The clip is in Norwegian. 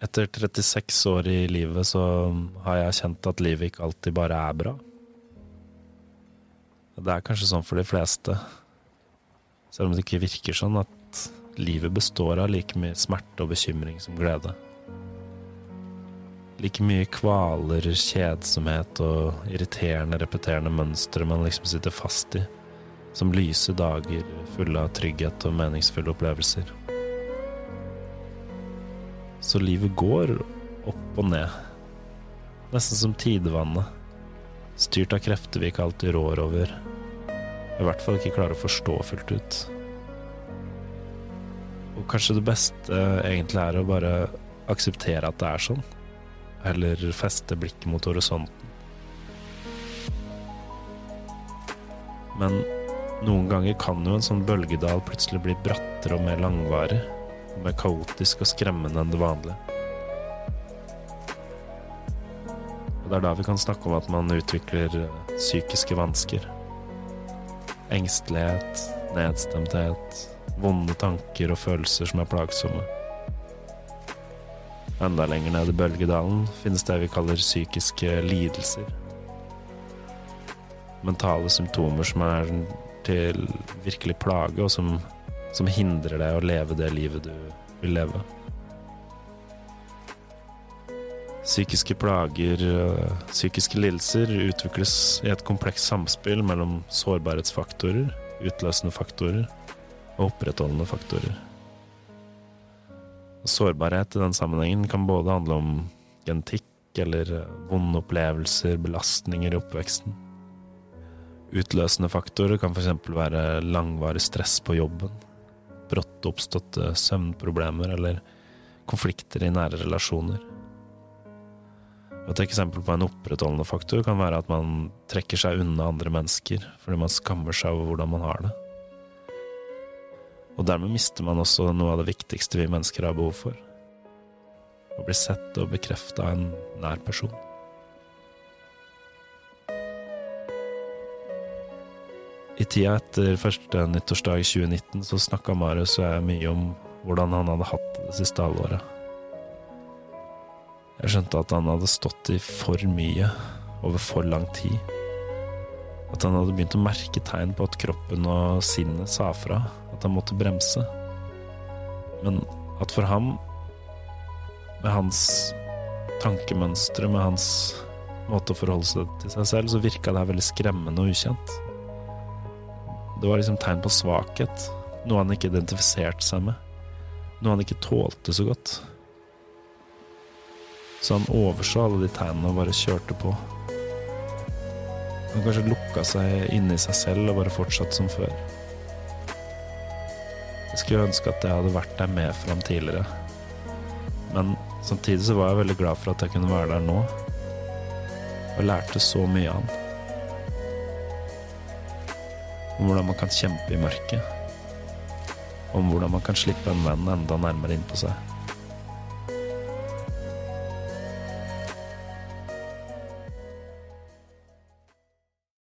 Etter 36 år i livet så har jeg kjent at livet ikke alltid bare er bra. Det er kanskje sånn for de fleste, selv om det ikke virker sånn at livet består av like mye smerte og bekymring som glede. Like mye kvaler, kjedsomhet og irriterende, repeterende mønstre man liksom sitter fast i, som lyse dager fulle av trygghet og meningsfulle opplevelser. Så livet går opp og ned. Nesten som tidevannet. Styrt av krefter vi ikke alltid rår over. I hvert fall ikke klarer å forstå fullt ut. Og kanskje det beste egentlig er å bare akseptere at det er sånn. Eller feste blikket mot horisonten. Men noen ganger kan jo en sånn bølgedal plutselig bli brattere og mer langvarig mer kaotisk og skremmende enn det vanlige. Og det er da vi kan snakke om at man utvikler eh, psykiske vansker. Engstelighet, nedstemthet, vonde tanker og følelser som er plagsomme. Enda lenger ned i bølgedalen finnes det vi kaller psykiske lidelser. Mentale symptomer som er til virkelig plage, og som som hindrer deg å leve det livet du vil leve. Psykiske plager, psykiske lidelser, utvikles i et komplekst samspill mellom sårbarhetsfaktorer, utløsende faktorer og opprettholdende faktorer. Sårbarhet i den sammenhengen kan både handle om genetikk eller vonde opplevelser, belastninger i oppveksten. Utløsende faktorer kan f.eks. være langvarig stress på jobben, brått oppståtte søvnproblemer eller konflikter i nære relasjoner. Et eksempel på en opprettholdende faktor kan være at man trekker seg unna andre mennesker fordi man skammer seg over hvordan man har det. Og dermed mister man også noe av det viktigste vi mennesker har behov for. Å bli sett og bekrefta av en nær person. I tida etter første nyttårsdag i 2019 så snakka Marius og jeg mye om hvordan han hadde hatt det det siste halvåret. Jeg skjønte at han hadde stått i for mye over for lang tid. At han hadde begynt å merke tegn på at kroppen og sinnet sa fra, at han måtte bremse. Men at for ham, med hans tankemønstre, med hans måte å forholde seg til seg selv, så virka det her veldig skremmende og ukjent. Det var liksom tegn på svakhet. Noe han ikke identifiserte seg med. Noe han ikke tålte så godt. Så han overså alle de tegnene og bare kjørte på. Han kanskje lukka seg inne i seg selv og bare fortsatt som før. Jeg skulle ønske at jeg hadde vært der med for ham tidligere. Men samtidig så var jeg veldig glad for at jeg kunne være der nå. Og lærte så mye av han om hvordan man kan kjempe i mørket. Om hvordan man kan slippe en venn enda nærmere innpå seg.